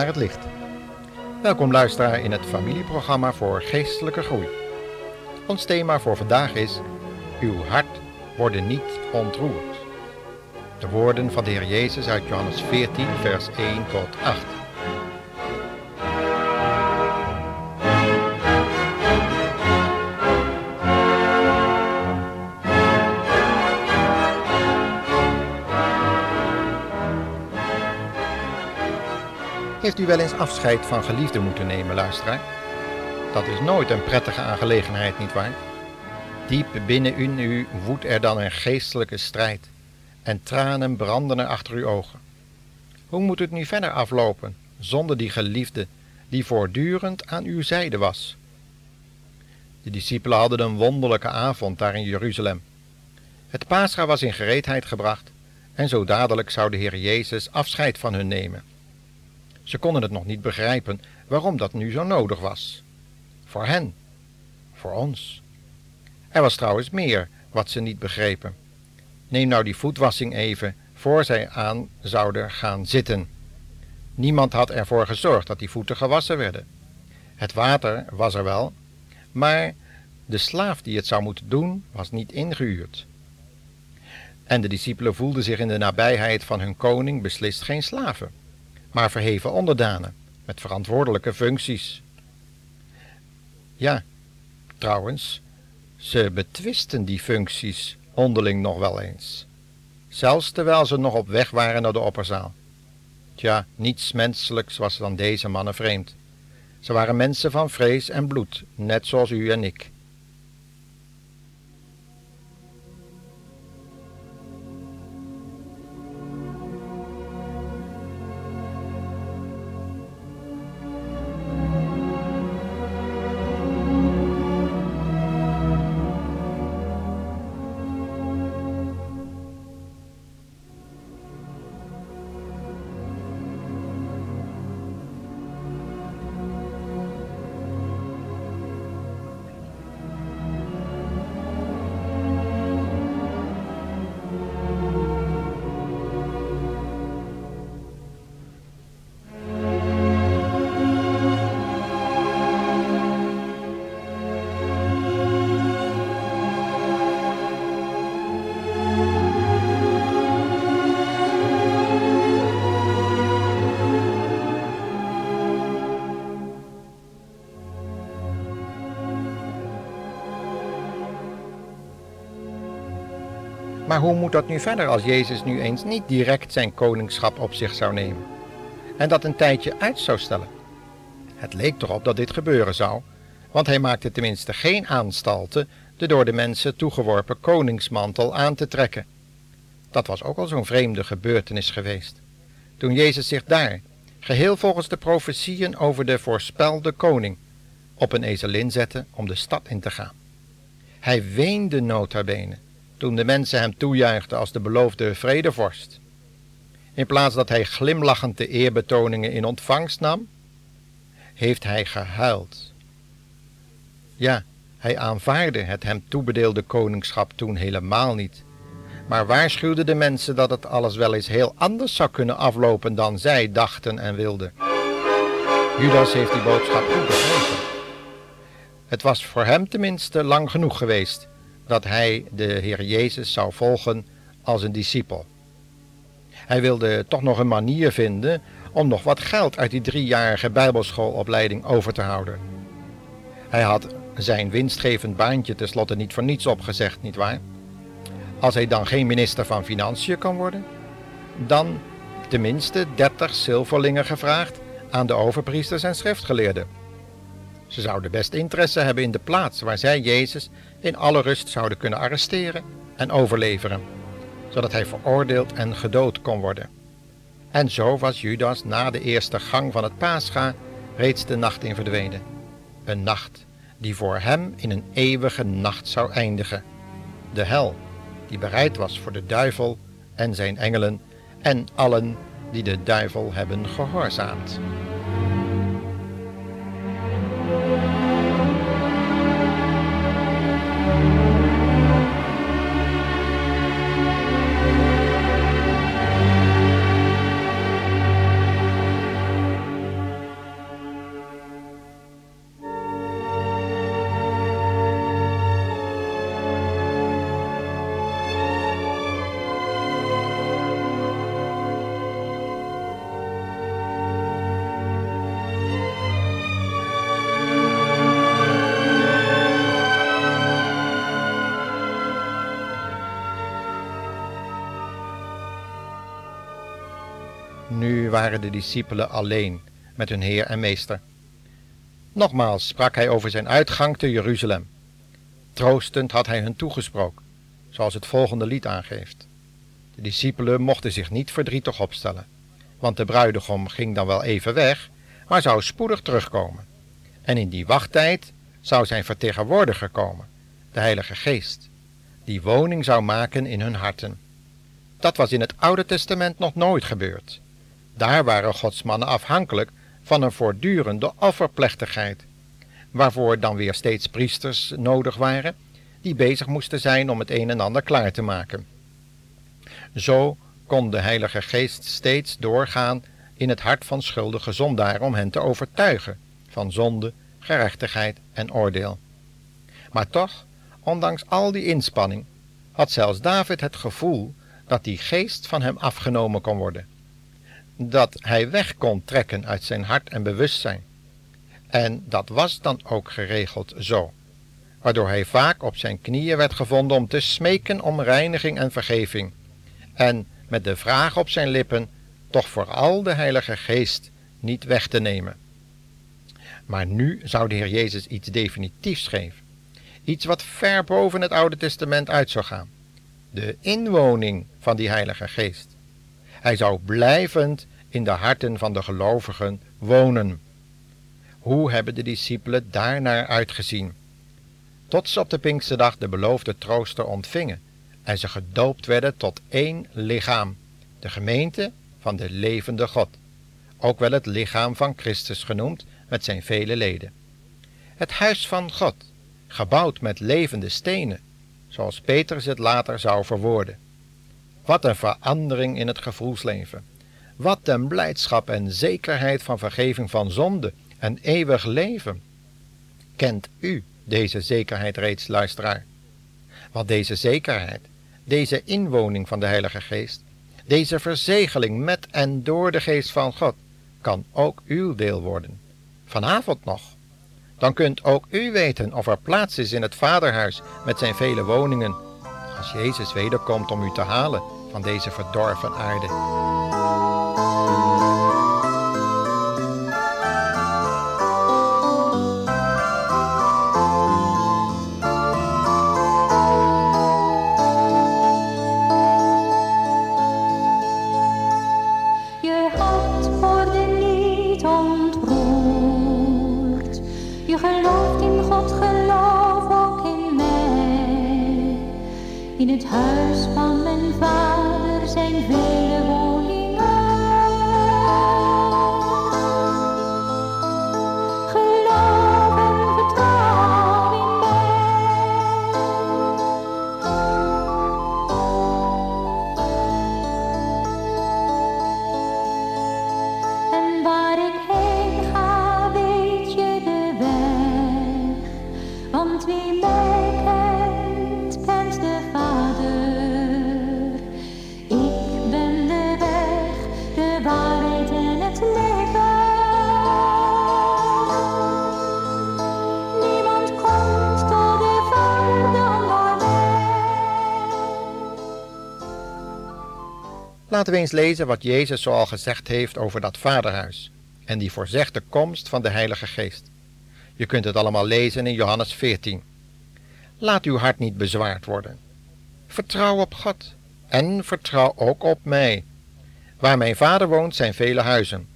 Naar het licht. Welkom luisteraar in het familieprogramma voor geestelijke groei. Ons thema voor vandaag is Uw hart worden niet ontroerd. De woorden van de Heer Jezus uit Johannes 14 vers 1 tot 8. Heeft u wel eens afscheid van geliefden moeten nemen, luisteraar? Dat is nooit een prettige aangelegenheid, nietwaar? Diep binnen u woedt er dan een geestelijke strijd en tranen branden er achter uw ogen. Hoe moet het nu verder aflopen zonder die geliefde die voortdurend aan uw zijde was? De discipelen hadden een wonderlijke avond daar in Jeruzalem. Het Pascha was in gereedheid gebracht en zo dadelijk zou de Heer Jezus afscheid van hun nemen. Ze konden het nog niet begrijpen waarom dat nu zo nodig was. Voor hen, voor ons. Er was trouwens meer wat ze niet begrepen. Neem nou die voetwassing even voor zij aan zouden gaan zitten. Niemand had ervoor gezorgd dat die voeten gewassen werden. Het water was er wel, maar de slaaf die het zou moeten doen was niet ingehuurd. En de discipelen voelden zich in de nabijheid van hun koning beslist geen slaven maar verheven onderdanen met verantwoordelijke functies. Ja, trouwens, ze betwisten die functies onderling nog wel eens, zelfs terwijl ze nog op weg waren naar de opperzaal. Tja, niets menselijks was dan deze mannen vreemd. Ze waren mensen van vrees en bloed, net zoals u en ik. Maar hoe moet dat nu verder als Jezus nu eens niet direct zijn koningschap op zich zou nemen en dat een tijdje uit zou stellen? Het leek erop dat dit gebeuren zou, want hij maakte tenminste geen aanstalten de door de mensen toegeworpen koningsmantel aan te trekken. Dat was ook al zo'n vreemde gebeurtenis geweest. Toen Jezus zich daar, geheel volgens de profetieën over de voorspelde koning, op een ezelin zette om de stad in te gaan. Hij weende nota bene toen de mensen hem toejuichten als de beloofde vredevorst. In plaats dat hij glimlachend de eerbetoningen in ontvangst nam, heeft hij gehuild. Ja, hij aanvaarde het hem toebedeelde koningschap toen helemaal niet, maar waarschuwde de mensen dat het alles wel eens heel anders zou kunnen aflopen dan zij dachten en wilden. Judas heeft die boodschap goed begrepen. Het was voor hem tenminste lang genoeg geweest dat hij de Heer Jezus zou volgen als een discipel. Hij wilde toch nog een manier vinden om nog wat geld uit die driejarige bijbelschoolopleiding over te houden. Hij had zijn winstgevend baantje tenslotte niet voor niets opgezegd, nietwaar? Als hij dan geen minister van Financiën kan worden, dan tenminste dertig zilverlingen gevraagd aan de overpriesters en schriftgeleerden. Ze zouden best interesse hebben in de plaats waar zij Jezus in alle rust zouden kunnen arresteren en overleveren, zodat hij veroordeeld en gedood kon worden. En zo was Judas na de eerste gang van het Pascha reeds de nacht in verdwenen. Een nacht die voor hem in een eeuwige nacht zou eindigen. De hel, die bereid was voor de duivel en zijn engelen en allen die de duivel hebben gehoorzaamd. Nu waren de discipelen alleen met hun Heer en Meester. Nogmaals sprak hij over zijn uitgang te Jeruzalem. Troostend had hij hun toegesproken, zoals het volgende lied aangeeft. De discipelen mochten zich niet verdrietig opstellen, want de bruidegom ging dan wel even weg, maar zou spoedig terugkomen. En in die wachttijd zou zijn vertegenwoordiger komen, de Heilige Geest, die woning zou maken in hun harten. Dat was in het Oude Testament nog nooit gebeurd. Daar waren Gods mannen afhankelijk van een voortdurende offerplechtigheid, waarvoor dan weer steeds priesters nodig waren, die bezig moesten zijn om het een en ander klaar te maken. Zo kon de Heilige Geest steeds doorgaan in het hart van schuldige zondaren om hen te overtuigen van zonde, gerechtigheid en oordeel. Maar toch, ondanks al die inspanning, had zelfs David het gevoel dat die geest van hem afgenomen kon worden. Dat hij weg kon trekken uit zijn hart en bewustzijn. En dat was dan ook geregeld zo, waardoor hij vaak op zijn knieën werd gevonden om te smeken om reiniging en vergeving, en met de vraag op zijn lippen toch vooral de Heilige Geest niet weg te nemen. Maar nu zou de Heer Jezus iets definitiefs geven, iets wat ver boven het Oude Testament uit zou gaan de inwoning van die Heilige Geest. Hij zou blijvend in de harten van de gelovigen wonen. Hoe hebben de discipelen daarnaar uitgezien? Tot ze op de Pinksterdag de beloofde trooster ontvingen en ze gedoopt werden tot één lichaam, de gemeente van de levende God, ook wel het lichaam van Christus genoemd met zijn vele leden. Het huis van God, gebouwd met levende stenen, zoals Petrus het later zou verwoorden. Wat een verandering in het gevoelsleven. Wat een blijdschap en zekerheid van vergeving van zonde en eeuwig leven. Kent u deze zekerheid reeds, luisteraar? Want deze zekerheid, deze inwoning van de Heilige Geest, deze verzegeling met en door de Geest van God, kan ook uw deel worden. Vanavond nog dan kunt ook u weten of er plaats is in het Vaderhuis met zijn vele woningen, als Jezus wederkomt om u te halen van deze verdorven aarde. In het huis van mijn vader zijn veel Laten we eens lezen wat Jezus zoal gezegd heeft over dat vaderhuis en die voorzegde komst van de Heilige Geest. Je kunt het allemaal lezen in Johannes 14. Laat uw hart niet bezwaard worden. Vertrouw op God en vertrouw ook op mij. Waar mijn vader woont zijn vele huizen.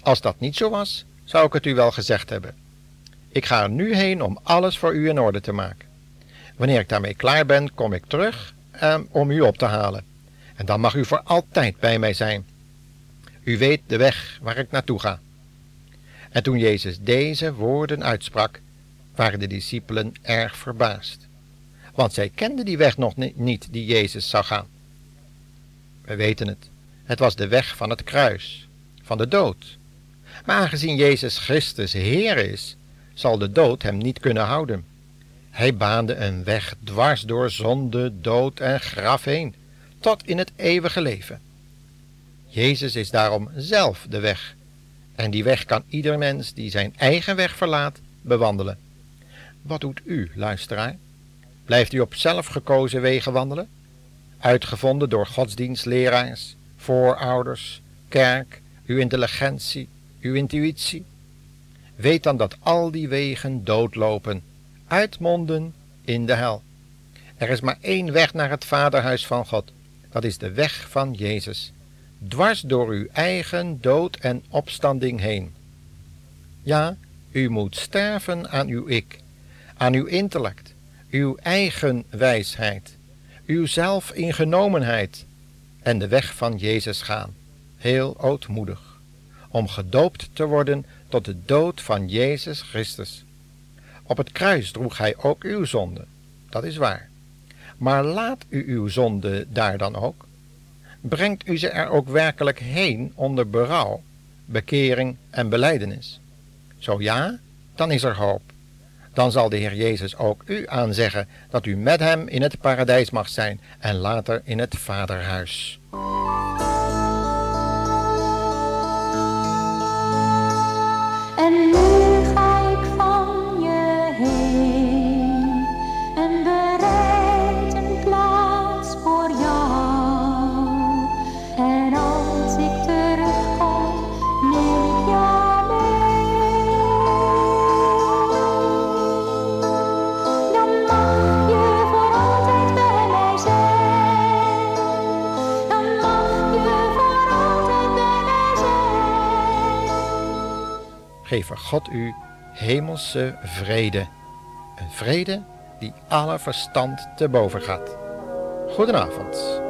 Als dat niet zo was, zou ik het u wel gezegd hebben. Ik ga er nu heen om alles voor u in orde te maken. Wanneer ik daarmee klaar ben, kom ik terug eh, om u op te halen en dan mag u voor altijd bij mij zijn. U weet de weg waar ik naartoe ga. En toen Jezus deze woorden uitsprak, waren de discipelen erg verbaasd, want zij kenden die weg nog niet die Jezus zou gaan. We weten het, het was de weg van het kruis, van de dood. Maar aangezien Jezus Christus Heer is, zal de dood hem niet kunnen houden. Hij baande een weg dwars door zonde, dood en graf heen tot in het eeuwige leven. Jezus is daarom zelf de weg. En die weg kan ieder mens die zijn eigen weg verlaat bewandelen. Wat doet u, luisteraar? Blijft u op zelfgekozen wegen wandelen? Uitgevonden door godsdienstleraars, voorouders, kerk, uw intelligentie, uw intuïtie. Weet dan dat al die wegen doodlopen, uitmonden in de hel. Er is maar één weg naar het vaderhuis van God. Dat is de weg van Jezus, dwars door uw eigen dood en opstanding heen. Ja, u moet sterven aan uw ik, aan uw intellect, uw eigen wijsheid, uw zelfingenomenheid en de weg van Jezus gaan, heel ootmoedig, om gedoopt te worden tot de dood van Jezus Christus. Op het kruis droeg hij ook uw zonde, dat is waar. Maar laat u uw zonde daar dan ook. Brengt u ze er ook werkelijk heen onder berouw, bekering en beleidenis. Zo ja, dan is er hoop. Dan zal de Heer Jezus ook u aanzeggen dat u met hem in het paradijs mag zijn en later in het vaderhuis. God u hemelse vrede. Een vrede die alle verstand te boven gaat. Goedenavond.